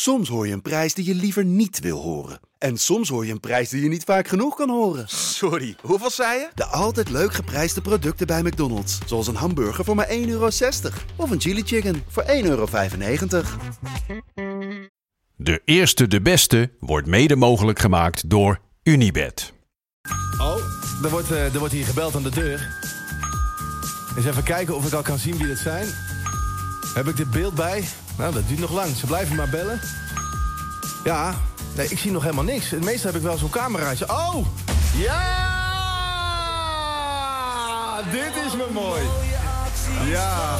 Soms hoor je een prijs die je liever niet wil horen. En soms hoor je een prijs die je niet vaak genoeg kan horen. Sorry, hoeveel zei je? De altijd leuk geprijsde producten bij McDonald's. Zoals een hamburger voor maar 1,60 euro. Of een chili chicken voor 1,95 euro. De eerste, de beste wordt mede mogelijk gemaakt door Unibed. Oh, er wordt, eh, er wordt hier gebeld aan de deur. Eens even kijken of ik al kan zien wie het zijn. Heb ik dit beeld bij? Nou, dat duurt nog lang. Ze blijven maar bellen. Ja, nee, ik zie nog helemaal niks. Het meeste heb ik wel zo'n cameraatje. Oh! Ja! Dit is me mooi. Ja,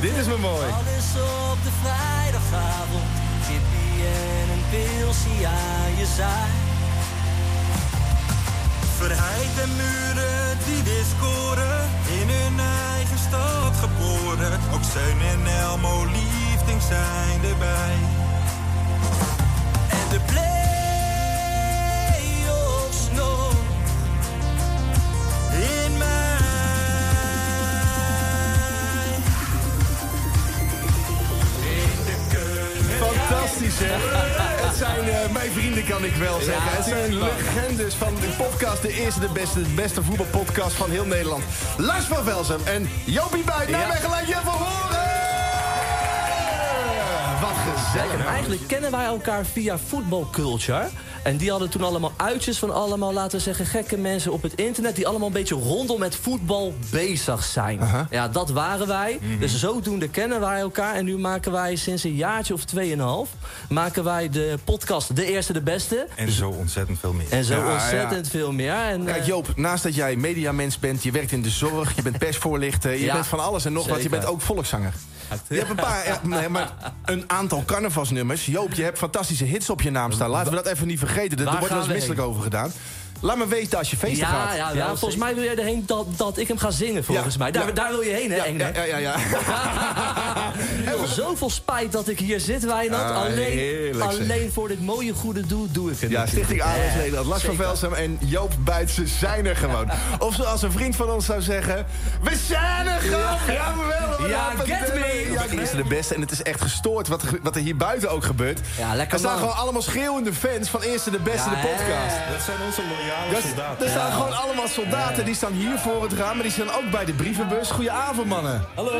dit is me mooi. Alles op de vrijdagavond. Chippy en een pilsie je zaai. Verheid en muren die weer scoren, in hun eigen stad geboren. Ook Zeun en Elmo liefding zijn erbij. En de play-offs nog. In mij. Fantastisch, hè? Het zijn eh, mijn vrienden, kan ik wel zeggen. het zijn legendes van de podcast. De eerste, de beste, de beste voetbalpodcast van heel Nederland. Lars van Velsen en Jopie Buit. Wij gelijk je van horen! Eigenlijk kennen wij elkaar via voetbalculture. En die hadden toen allemaal uitjes van allemaal, laten we zeggen, gekke mensen op het internet... die allemaal een beetje rondom met voetbal bezig zijn. Ja, dat waren wij. Dus zodoende kennen wij elkaar. En nu maken wij sinds een jaartje of tweeënhalf... maken wij de podcast De Eerste de Beste. En zo ontzettend veel meer. En zo Ja, ontzettend veel meer. En, Kijk eh, Joop, naast dat jij mediamens bent, je werkt in de zorg, je bent persvoorlichter, je Ja, bent van alles en nog wat, je bent ook volkszanger. Je hebt een paar, maar een aantal carnavalsnummers. Joop, je hebt fantastische hits op je naam staan. Laten we dat even niet vergeten. Er Waar wordt wel eens misselijk over gedaan. Laat me weten als je feesten ja, gaat. ja, ja, volgens mij wil jij erheen dat, dat ik hem ga zingen, volgens Ja, mij. Daar, ja. daar wil je heen, hè, Ja, Engler? ja, ja, ja, ja. Heb zoveel spijt dat ik hier zit, Wijnand. Ah, alleen heerlijk, alleen voor dit mooie goede doel doe ik het. Ja. Stichting ALS Ja, Nederland. Lars van. Velsem en Joop Buitsen zijn er gewoon. Of zoals een vriend van ons zou zeggen... We zijn er gewoon! Ja, maar wel! Ja, get me! Ja, de eerste de beste. En het is echt gestoord wat, er- wat er hier buiten ook gebeurt. Ja, lekker er staan man. gewoon allemaal schreeuwende fans van Eerste de Beste, Ja, de podcast. Dat zijn onze loyale Dus, soldaten. er staan gewoon allemaal soldaten. Die staan hier voor het raam, maar die staan ook bij de brievenbus. Goedenavond, mannen. Hallo.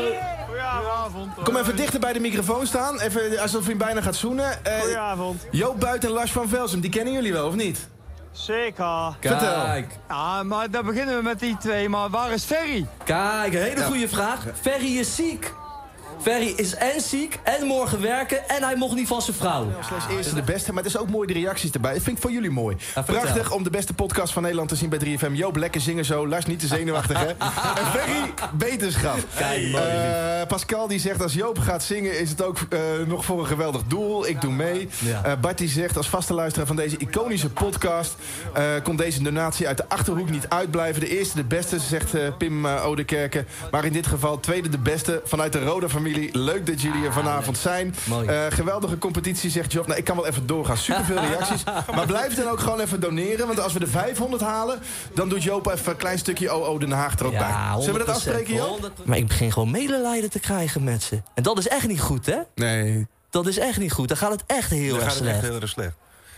Kom even dichter bij de microfoon staan. Even alsof je bijna gaat zoenen. Eh, Goedenavond. Joop Buiten en Lars van Velsum, die kennen jullie wel, of niet? Zeker. Vertel. Kijk, Ja, maar dan beginnen we met die twee. Maar waar is Ferry? kijk, een hele goede vraag. Ferry is ziek. Ferry is en ziek en morgen werken en hij mocht niet van zijn vrouw. Slash eerste de beste, maar het is ook mooi de reacties erbij. Dat vind ik voor jullie mooi. Prachtig om de beste podcast van Nederland te zien bij 3FM. Joop, lekker zingen zo. Lars, niet te zenuwachtig, hè? en Ferry, beterschap. Kijk, mooi, Eh, Pascal die zegt, als Joop gaat zingen... is het ook eh, nog voor een geweldig doel. Ik doe mee. Eh, Bart die zegt, als vaste luisteraar van deze iconische podcast... eh, kon deze donatie uit de Achterhoek niet uitblijven. De eerste de beste, zegt eh, Pim Odekerke. Maar in dit geval tweede de beste vanuit de Leuk dat jullie er vanavond zijn. Mooi. Eh, geweldige competitie, zegt Job. Nou, ik kan wel even doorgaan. Superveel reacties. maar blijf dan ook gewoon even doneren. Want als we de 500 halen... dan doet Joop even een klein stukje OO Den Haag er ook bij. Zullen we dat afspreken, Joop? Maar ik begin gewoon medelijden te krijgen met ze. En dat is echt niet goed, hè? Nee. Dat is echt niet goed. Dan gaat het echt heel Dan erg gaat het echt slecht. heel erg slecht.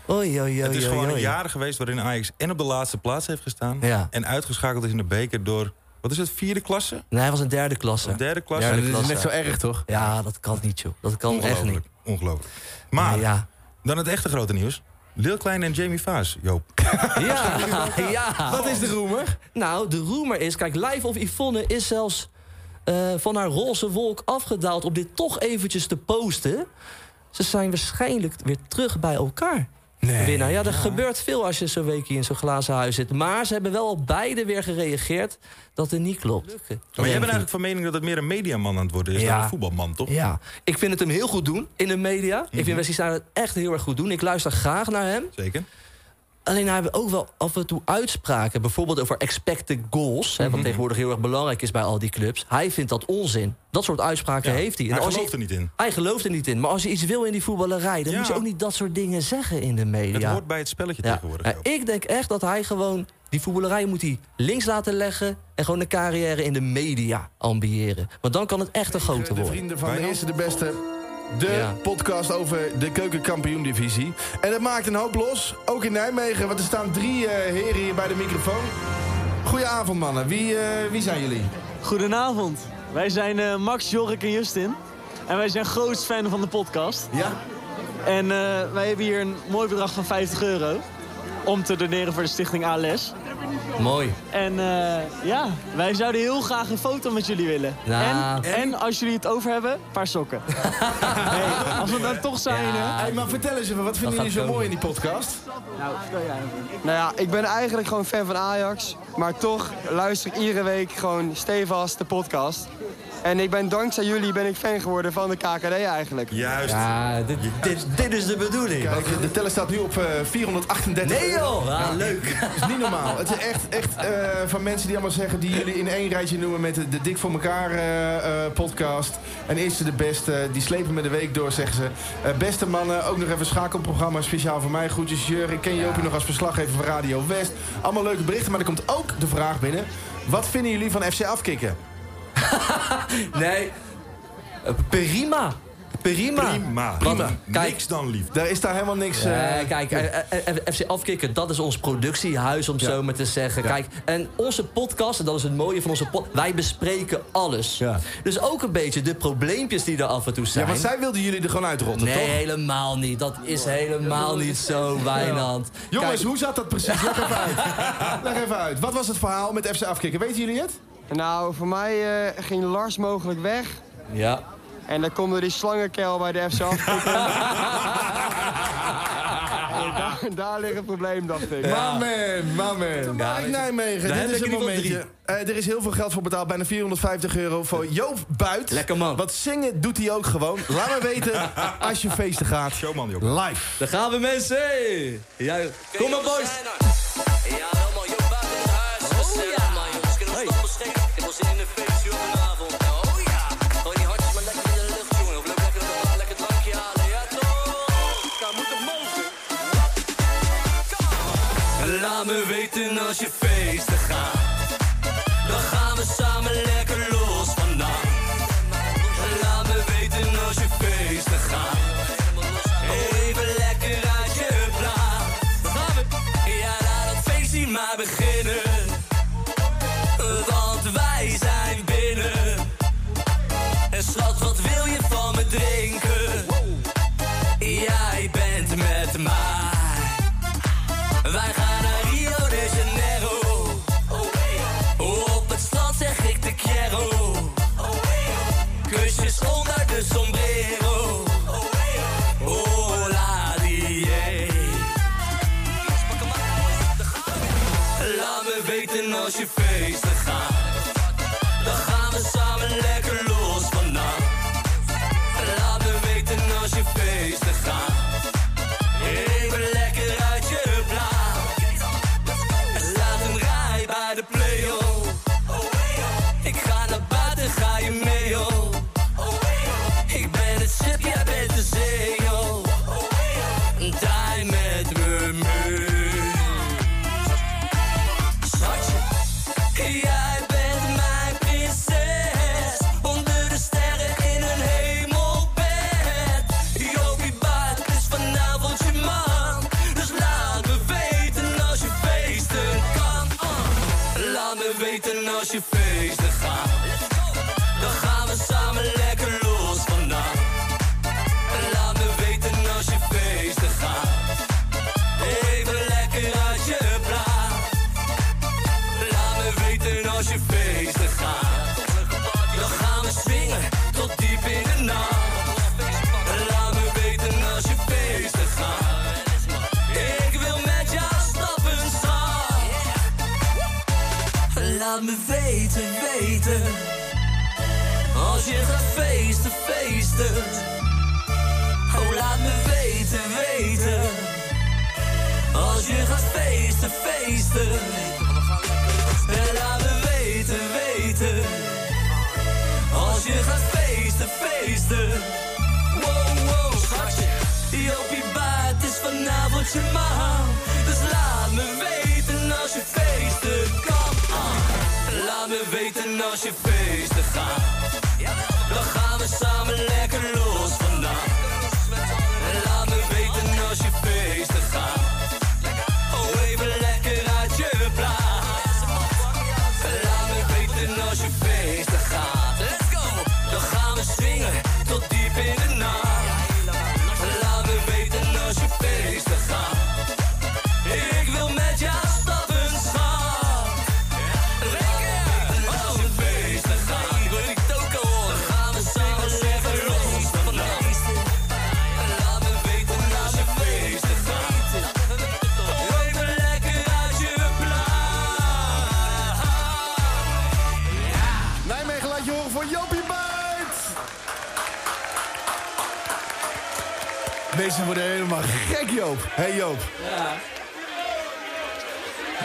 Oei, oei, Het is oei, gewoon een jaar geweest waarin Ajax en op de laatste plaats heeft gestaan. Ja. En uitgeschakeld is in de beker door, wat is het, vierde klasse? Nee, hij was een derde klasse. Of derde klasse? Ja, dat is net zo erg, toch? Ja, dat kan niet, joh. Dat kan echt niet. Ongelooflijk. Ongelooflijk. Maar, ja. dan het echte grote nieuws. Lil Klein en Jamie Vaas, Joop. Ja, ja. Wat is de roemer? Nou, de roemer is... Kijk, Live of Yvonne is zelfs eh, van haar roze wolk afgedaald... om dit toch eventjes te posten. Ze zijn waarschijnlijk weer terug bij elkaar. Nee. Winnaar. Ja, er gebeurt veel als je zo'n weekje in zo'n glazen huis zit. Maar ze hebben wel op beide weer gereageerd dat het niet klopt. Maar jij bent eigenlijk van mening dat het meer een mediaman aan het worden is Ja. dan een voetbalman, toch? Ja, ik vind het hem heel goed doen in de media. Ik Mhm. vind Wesley Sneijder het echt heel erg goed doen. Ik luister graag naar hem. Zeker. Alleen hij heeft ook wel af en toe uitspraken. Bijvoorbeeld over expected goals. Hè, Mhm. wat tegenwoordig heel erg belangrijk is bij al die clubs. Hij vindt dat onzin. Dat soort uitspraken Ja, heeft hij. En Hij als gelooft er niet in. Hij gelooft er niet in. Maar als je iets wil in die voetballerij... dan Ja. moet je ook niet dat soort dingen zeggen in de media. Het hoort bij het spelletje Ja. tegenwoordig. Ja, Joop. ik denk echt dat hij gewoon... die voetballerij moet hij links laten leggen... en gewoon een carrière in de media ambiëren. Want dan kan het echt een grote De worden. vrienden van de eerste de beste. De Ja. podcast over de keukenkampioen-divisie. En dat maakt een hoop los, ook in Nijmegen. Want er staan drie eh, heren hier bij de microfoon. Goedenavond, mannen. Wie, eh, wie zijn jullie? Goedenavond. Wij zijn eh, Max, Jorik en Justin. En wij zijn grootst fan van de podcast. Ja? En eh, wij hebben hier een mooi bedrag van 50 euro. Om te doneren voor de stichting ALS. Mooi. En eh, ja, wij zouden heel graag een foto met jullie willen. En, en als jullie het over hebben, een paar sokken. hey, als we dan toch zijn, hè? Hey, maar vertel eens even, wat vinden jullie zo mooi in die podcast? Nou, vertel jij even. Nou ja, ik ben eigenlijk gewoon fan van Ajax. Maar toch luister ik iedere week gewoon stevast de podcast. En ik ben dankzij jullie ben ik fan geworden van de KKD eigenlijk. Juist. Ja, dit, dit, dit is de bedoeling. Kijk, de teller staat nu op eh, 438 Nee euro. joh, ja, leuk. Dat is niet normaal. Het is echt, echt eh, van mensen die allemaal zeggen... die jullie in één rijtje noemen met de, de Dik voor elkaar eh, eh, podcast. En eerste de beste. Die slepen me de week door, zeggen ze. Eh, beste mannen, ook nog even schakelprogramma speciaal voor mij. Groetjes, Jur. Ik ken Jopie nog als verslaggever van Radio West. Allemaal leuke berichten, maar er komt ook de vraag binnen... wat vinden jullie van FC afkicken? Nee. Eh, Prima. Prima. Prima. Kijk, Niks dan lief. Daar is daar helemaal niks... eh, Eh, kijk, eh, eh, eh, FC Afkikken, dat is ons productiehuis, om het zo maar te zeggen. Kijk, en onze podcast, en dat is het mooie van onze podcast... wij bespreken alles. Ja. Dus ook een beetje de probleempjes die er af en toe zijn. ja, want zij wilden jullie er gewoon uitrotten, Nee, toch? helemaal niet. Dat is helemaal niet zo, Wijnand. Jongens, Kijk, hoe zat dat precies? Leg even uit. Leg even uit. Wat was het verhaal met FC afkicken? Weten jullie het? Nou, voor mij eh, ging Lars mogelijk weg. Ja. En dan komt er die slangenkel bij de FC. En daar, daar ligt het probleem, dacht ik. Man, man, man. Mark Nijmegen, dit is ik een momentje. Eh, er is heel veel geld voor betaald, bijna 450 euro voor Joop Buit. Lekker man. Wat zingen doet hij ook gewoon. Laat me weten als je feesten gaat. Showman, joh. Live. Daar gaan we, mensen. Ja, kom maar, boys. Ja, Hey. Ik was in een feestje op een avond. Oh ja. Gooi die hartjes maar lekker in de lucht, jongen. Of lekker de bar, lekker drankje halen. Ja, toch? Nou, moet het mogen. Laat me weten als je feesten Als je gaat feesten, feesten. Oh, laat me weten, weten. Als je gaat feesten, feesten. En laat me weten, weten. Als je gaat feesten, feesten. Wow, wow, schatje. Jopie Baat is vanavond je man. Als je feesten gaat. Dan gaan we samen lekker los Joop. Hey, Joop.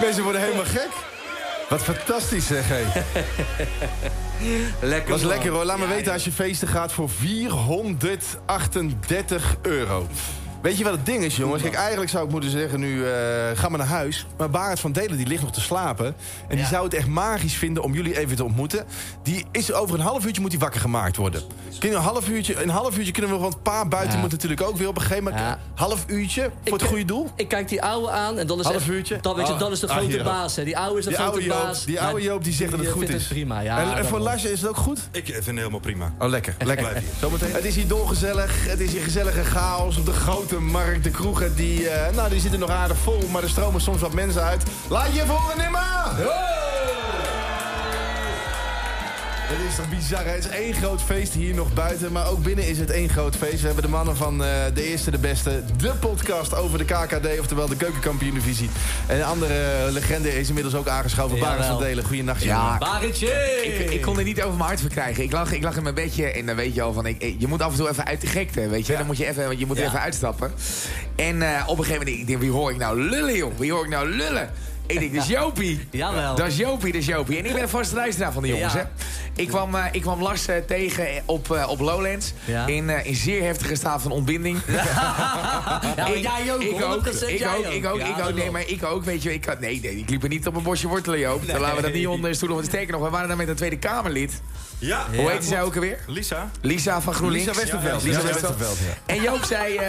Mensen worden helemaal gek. Wat fantastisch, zeg, hé. Lekker Was man. lekker, hoor. Laat me weten als je feesten gaat voor 438 euro. Weet je wat het ding is, jongens? Kijk, eigenlijk zou ik moeten zeggen nu, eh, ga maar naar huis. Maar Barend van Delen, die ligt nog te slapen. En die zou het echt magisch vinden om jullie even te ontmoeten. Die is over een half uurtje moet die wakker gemaakt worden. Kun je een half uurtje, een half uurtje kunnen we, want pa buiten Ja. moet natuurlijk ook weer op een gegeven moment. Ja. Half uurtje voor het goede doel. Ik kijk die oude aan en dan is Half echt- uurtje? Dan, weet je, Ah. dan is de Ah, grote baas. Hè. Die oude is de Die grote oude Joop, baas. die oude Joop die zegt dat het goed vindt is. prima, ja. en, en voor. Lars is het ook goed? Ik vind het helemaal prima. Oh, lekker. lekker. blijf hier. Zometeen. Het is hier dolgezellig. Het is hier gezellige chaos op de grote markt. De kroegen die, eh, nou, die zitten nog aardig vol, maar er stromen soms wat mensen uit. Laat je voor Nimma! Het is toch bizar, hè? Het is één groot feest hier nog buiten, maar ook binnen is het één groot feest. We hebben de mannen van eh, de eerste, de beste, de podcast over de KKD, oftewel de keukenkampioen-divisie. En een andere legende is inmiddels ook aangeschoven, Jawel. Barend van Delen. Goeienacht, Ja. Barentje! Ik, ik kon er niet over mijn hart verkrijgen. Ik lag, ik lag in mijn bedje en dan weet je al van... Ik, je moet af en toe even uit de gekte, weet je. Dan moet je, even, je moet Ja. even uitstappen. En eh, op een gegeven moment, ik denk, wie hoor ik nou lullen, joh? Wie hoor ik nou lullen? Ik denk, dat is Jopie. Jawel. Dat is Jopie, dat is Jopie. En ik ben een vaste luisteraar van de jongens, Ja. hè. Ik kwam, eh, ik kwam Lars eh, tegen op, eh, op Lowlands. Ja. In, in zeer heftige staat van ontbinding. Ja, Ik- jij ook, Ik ook, 100% ik ook, ik ook, Ja, ik dat ook. Nee, maar ik ook, weet je. Ik had, nee, nee, ik liep er niet op een bosje wortelen, Joop. Dan laten we dat niet onder stoelen. Want sterker nog, we waren daar met een Tweede Kamerlid. Ja. Hoe heet zij ook alweer? Lisa. Lisa van GroenLinks. Lisa Westerveld. Lisa Westerveld. Ja. En Joop zei,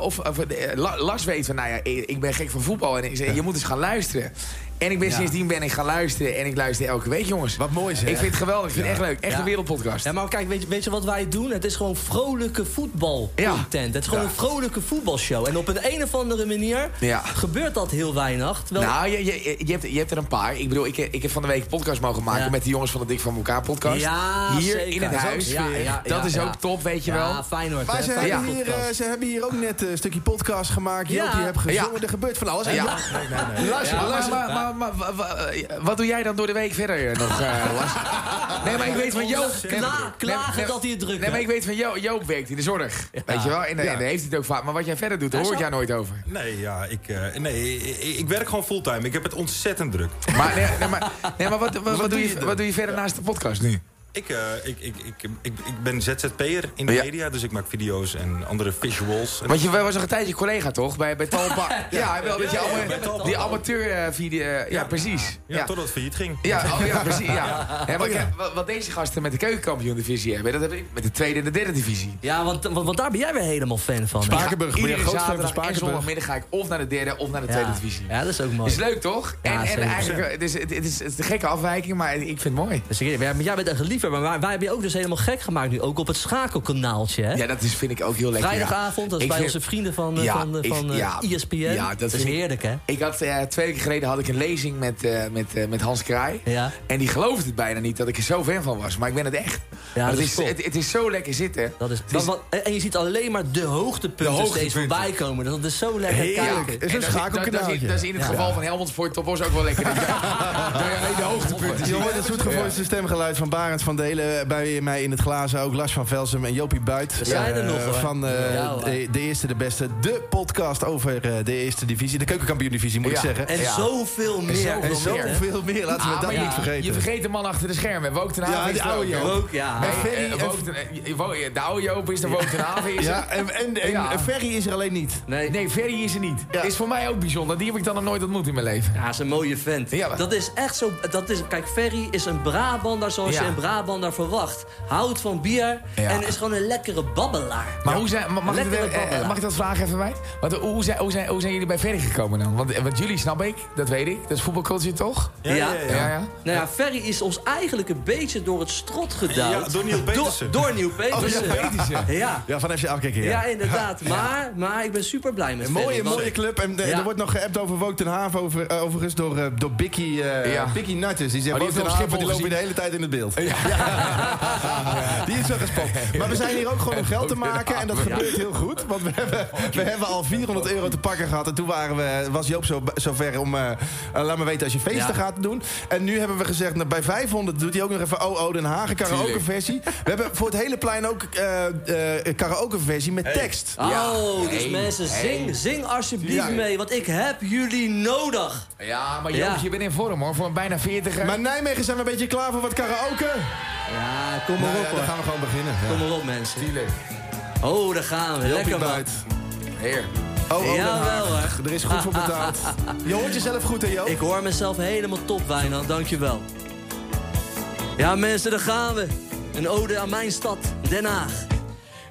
of, of La- Lars weet van, nou ja, ik ik ben gek van voetbal. En ik zei, je moet eens gaan luisteren. En ik ben sindsdien ben ik gaan luisteren. En ik luister elke week, jongens. Wat mooi zeg. Ik vind het geweldig. Ik vind het echt leuk. Echt Ja. een wereldpodcast. Ja, maar kijk, weet je, weet je wat wij doen? Het is gewoon vrolijke voetbalcontent. Het is gewoon Ja. een vrolijke voetbalshow. En op een, een of andere manier Ja. gebeurt dat heel weinig. Terwijl, Nou, je, je, je, hebt, je hebt er een paar. Ik bedoel, ik, ik heb van de week een podcast mogen maken... Ja. met de jongens van de Dik van elkaar podcast. Ja, Hier zeker. in het huis. Ja, ja, dat is ja. ook top, weet je wel. ja, Feyenoord. Maar hè, ze hebben, hier, eh, ze hebben hier ook net eh, een stukje podcast gemaakt. Ja. Je hebt gezongen, Ja. er gebeurt van alles. En Ja. Joop- Luister, Maar, luister. maar, maar, maar, eh, wat doe jij dan door de week verder eh, nog, eh, Lars? Nee, maar ik weet van Joop... Kla- klagen nee, dat hij het druk Nee, maar ik weet van Joop, Joop werkt in de zorg. Weet je wel? En, en daar heeft hij het ook vaak. Maar wat jij verder doet, daar hoor ik jou nooit over. Nee, ja, ik, eh, nee, ik, ik werk gewoon fulltime. Ik heb het ontzettend druk. Maar, nee, nee, maar, nee, maar wat, wat, wat, doe je, wat doe je verder naast de podcast nu? Ik, eh, ik, ik, ik, ik, ik ben ZZP'er in de Ja. media, dus ik maak video's en andere visuals. En Want je was nog een tijdje collega, toch? Bij, bij Talpa. Ja, wel dat je Ja, ja, allemaal, die amateur eh, video. eh, ja, precies. ja, totdat het failliet ging. Ja, oh, ja, precies. Ja. Ja, maar kijk, wat, wat deze gasten met de keukenkampioen-divisie hebben, dat heb ik met de tweede en de derde divisie. Ja, want, want, want daar ben jij weer helemaal fan van. Spakenburg, ben je Iedere groot fan van zaterdag en Spakenburg? zondagmiddag ga ik of naar de derde of naar de tweede ja. divisie. Ja, dat is ook mooi. Is leuk, toch? Ja, en, en eigenlijk, het is, het, is, het is een gekke afwijking, maar ik vind het mooi. Dus maar jij bent echt een maar wij, wij hebben je ook dus helemaal gek gemaakt nu. Ook op het schakelkanaaltje, hè? Ja, dat is, vind ik ook heel lekker. Vrijdagavond, dat is Ik bij vind- onze vrienden van, eh, Ja, van, ik- van eh, ja. ESPN. Ja, dat dat is heerlijk, hè? Ik had eh, twee weken geleden had ik een lezing met, eh, met, met Hans Kraai. Ja. En die geloofde het bijna niet dat ik er zo fan van was. Maar ik ben het echt. Ja, dat het, is is, top. het, het is zo lekker zitten. Dat is, Het wat- en je ziet alleen maar de hoogtepunten, De hoogtepunten. steeds voorbij komen. Dat is zo lekker Heerlijk. kijken. Is een dat, is, is, schakelkanaaltje. dat is in het geval van Helmond voor Topos ook wel lekker. alleen de hoogtepunten. Je hoort het zoetgevoiste stemgeluid van Barend van Delen. Bij mij in het glazen ook Lars van Velsum en Jopie Buit. We zijn er Eh, nog, hoor. Van eh, de, de Eerste de Beste. De podcast over eh, de Eerste Divisie. De keukenkampioen-divisie moet Ja. ik zeggen. En Ja. zoveel meer. En En zoveel meer. Laten we Ah, dat niet vergeten. je vergeet de man achter de schermen. Wook ten Ja, er oude ook, Joop. ja. En- de oude Joop is er, Wook ten Haven is er. Ja, en, en, en Ja. Ferry is er alleen niet. Nee. Nee, Ferry is er niet. Ja. Is voor mij ook bijzonder. Die heb ik dan nog nooit ontmoet in mijn leven. Ja, is een mooie vent. Dat is echt zo... Dat is, kijk, Ferry is een Brabander zoals Ja. je een Brabander verwacht. Houdt van bier Ja. en is gewoon een lekkere babbelaar. Maar hoe zijn, ma- mag, ik Lekkere dat, eh, babbelaar. mag ik dat vragen even bij? Want hoe zijn, hoe, zijn, hoe zijn jullie bij Ferry gekomen dan? Want, want jullie snap ik, dat weet ik. Dat is voetbalcultuur toch? Ja, ja, ja. Ja, ja. Nou ja, Ferry is ons eigenlijk een beetje door het strot. Ja, door Neil Petersen. Door, Petersen. Oh, ja, Petersen. Ja. Ja, van FC Afkikken, Ja, ja. inderdaad. Maar, maar ik ben super blij met Een mooie, mooie club. En eh, Ja. er wordt nog geappt over Wout ten Haven, over, eh, overigens door, eh, door Bicky, eh Ja. Bicky Nutters. Die zegt, Oh, heeft ten op Haven die lopen de hele tijd in het beeld. Ja, Die is wel gespot. Maar we zijn hier ook gewoon om geld te maken. En dat gebeurt heel goed. Want we hebben, we hebben al 400 euro te pakken gehad. En toen waren we, was Joop zo, zo ver om... eh, laat me weten als je feesten Ja. gaat doen. En nu hebben we gezegd, nou, bij 500 doet hij ook nog even OO Den Haag. Een karaoke versie. We hebben voor het hele plein ook eh eh, een karaoke versie met tekst. Oh, dus Hey, mensen, zing, zing alsjeblieft Ja. mee, want ik heb jullie nodig. Ja, maar Ja. Joop, je bent in vorm hoor. Voor een bijna 40 Maar Nijmegen zijn we een beetje klaar voor wat karaoke. Ja, kom maar Nou op ja, dan gaan we gewoon beginnen. Ja. Kom maar op mensen. Oh, daar gaan we. Lekker man. Heer. Oh, oh, Jawel, hoor. Er is goed voor betaald. Je hoort jezelf goed, hè, Joop? Ik hoor mezelf helemaal top, Wijnand. Dankjewel. Ja, mensen, daar gaan we. Een ode aan mijn stad, Den Haag.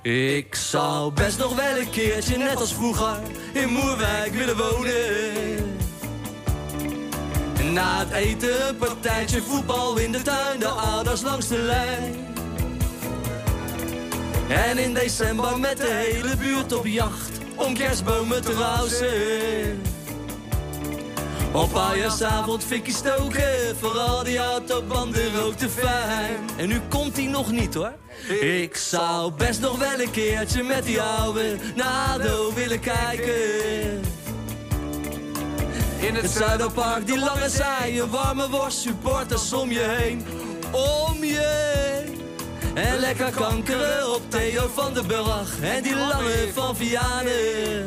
Ik zou best nog wel een keertje, net als vroeger, in Moerwijk willen wonen. Na het eten partijtje voetbal in de tuin, de ouders langs de lijn. En in december met de hele buurt op jacht, om kerstbomen te rousen. Op oudjaarsavond fikkie stoken, vooral die autobanden rookte fijn. En nu komt hij nog niet hoor. Ik zou best nog wel een keertje met die ouwe Nado willen kijken. In het Zuiderpark, die lange zij, een warme worst, supporters om je heen. Om je heen. En lekker kankeren op Theo van den Burg en die lange van Vianen.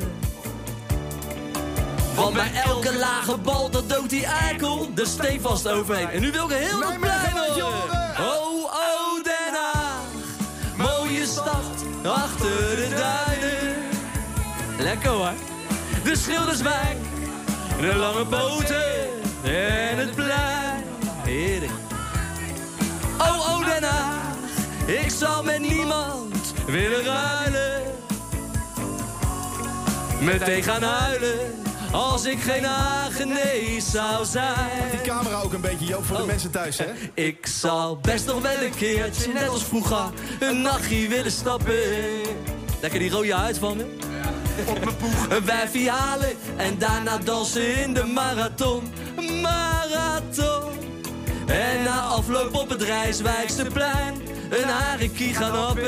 Want bij elke lage bal, dat doodt die eikel de steen vast overheen. En nu wil ik heel plein horen. Oh, oh, Den Haag. Mooie stad, achter de duinen. Lekker hoor. De Schilderswijk, de lange boten en het plein. Heerlijk. Oh, oh, Den Haag. Ik zal met niemand willen ruilen. Meteen gaan huilen als ik geen Hagenees zou zijn. Die camera ook een beetje, Joop, voor de mensen thuis, hè? Ik zou best nog wel een keertje, net als vroeger, een nachtje willen stappen. Lekker die rode huid van me. Op mijn poeg. Een wijfje halen en daarna dansen in de marathon. Marathon. En na afloop op het Rijswijkse plein, een harekie gaan happen.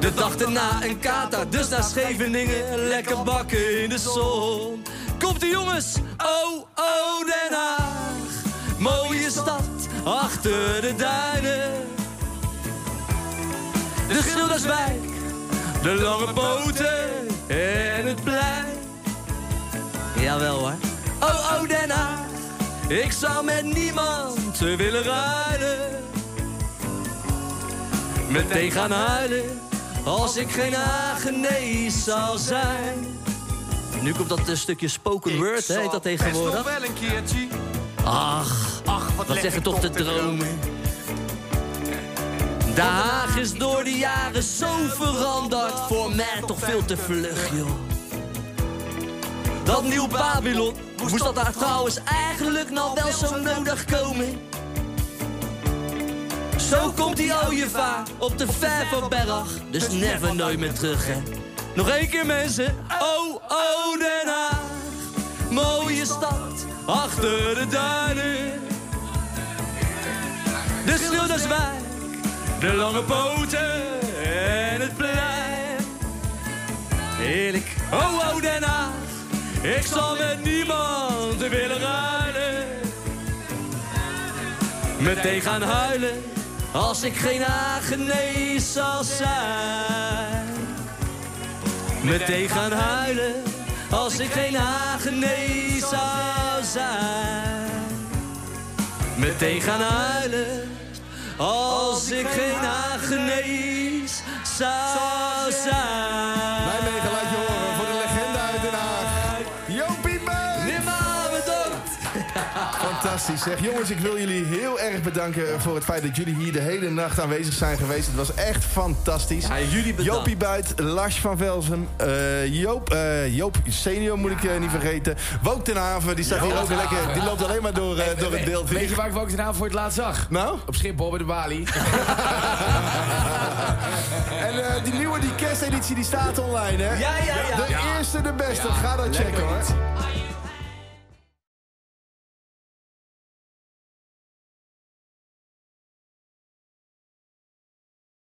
De dag erna een kata, dus naar Scheveningen. Lekker bakken in de zon. Komt ie jongens, oh, oh Den Haag. Mooie stad, achter de duinen. De Schilderswijk, de lange boten en het plein. Jawel hoor. Oh, oh Den Haag. Ik zou met niemand willen ruilen. Meteen gaan huilen als ik geen Hagenees zou zijn. Nu komt dat een stukje spoken word, hè, heet dat tegenwoordig. wel een keertje. Ach, Ach, wat, wat leg zeg je ik toch te dromen. De Haag is door de jaren zo veranderd, voor mij toch veel te vlug, joh. Dat nieuw Babylon, moest dat daar trouwens eigenlijk nog wel zo nodig komen? Zo komt die ooievaar op de Ververberg, dus never nooit meer terug, hè. Nog één keer mensen, oh, oh Den Haag. Mooie stad, achter de duinen. De Schilderswijk, de lange poten en het plein. Heerlijk, oh, oh Den Haag. Ik zal met niemand willen ruilen. Meteen gaan huilen als ik geen Hagenees zal zijn. Meteen gaan huilen als ik geen Hagenees zou zijn. Meteen gaan huilen als ik geen Hagenees zou zijn. Nijmegen laat je horen voor de legende uit Den Haag. Jopie Buit! Fantastisch zeg. Jongens, ik wil jullie heel erg bedanken voor het feit dat jullie hier de hele nacht aanwezig zijn geweest. Het was echt fantastisch. Ja, jullie bedankt. Jopie Buit, Lars van Velzen, eh, Joop, eh, Joop senior moet ik eh, niet vergeten. Wout ten Haven, die staat hier ook lekker. Die loopt alleen maar door, door het beeld. Weet je waar ik ook de naam voor het laatst zag? Nou? Op Schiphol bij de Bali. En die nieuwe, die kersteditie, die staat online, hè? Ja, ja, ja. De eerste, de beste. Ga dat checken, hoor.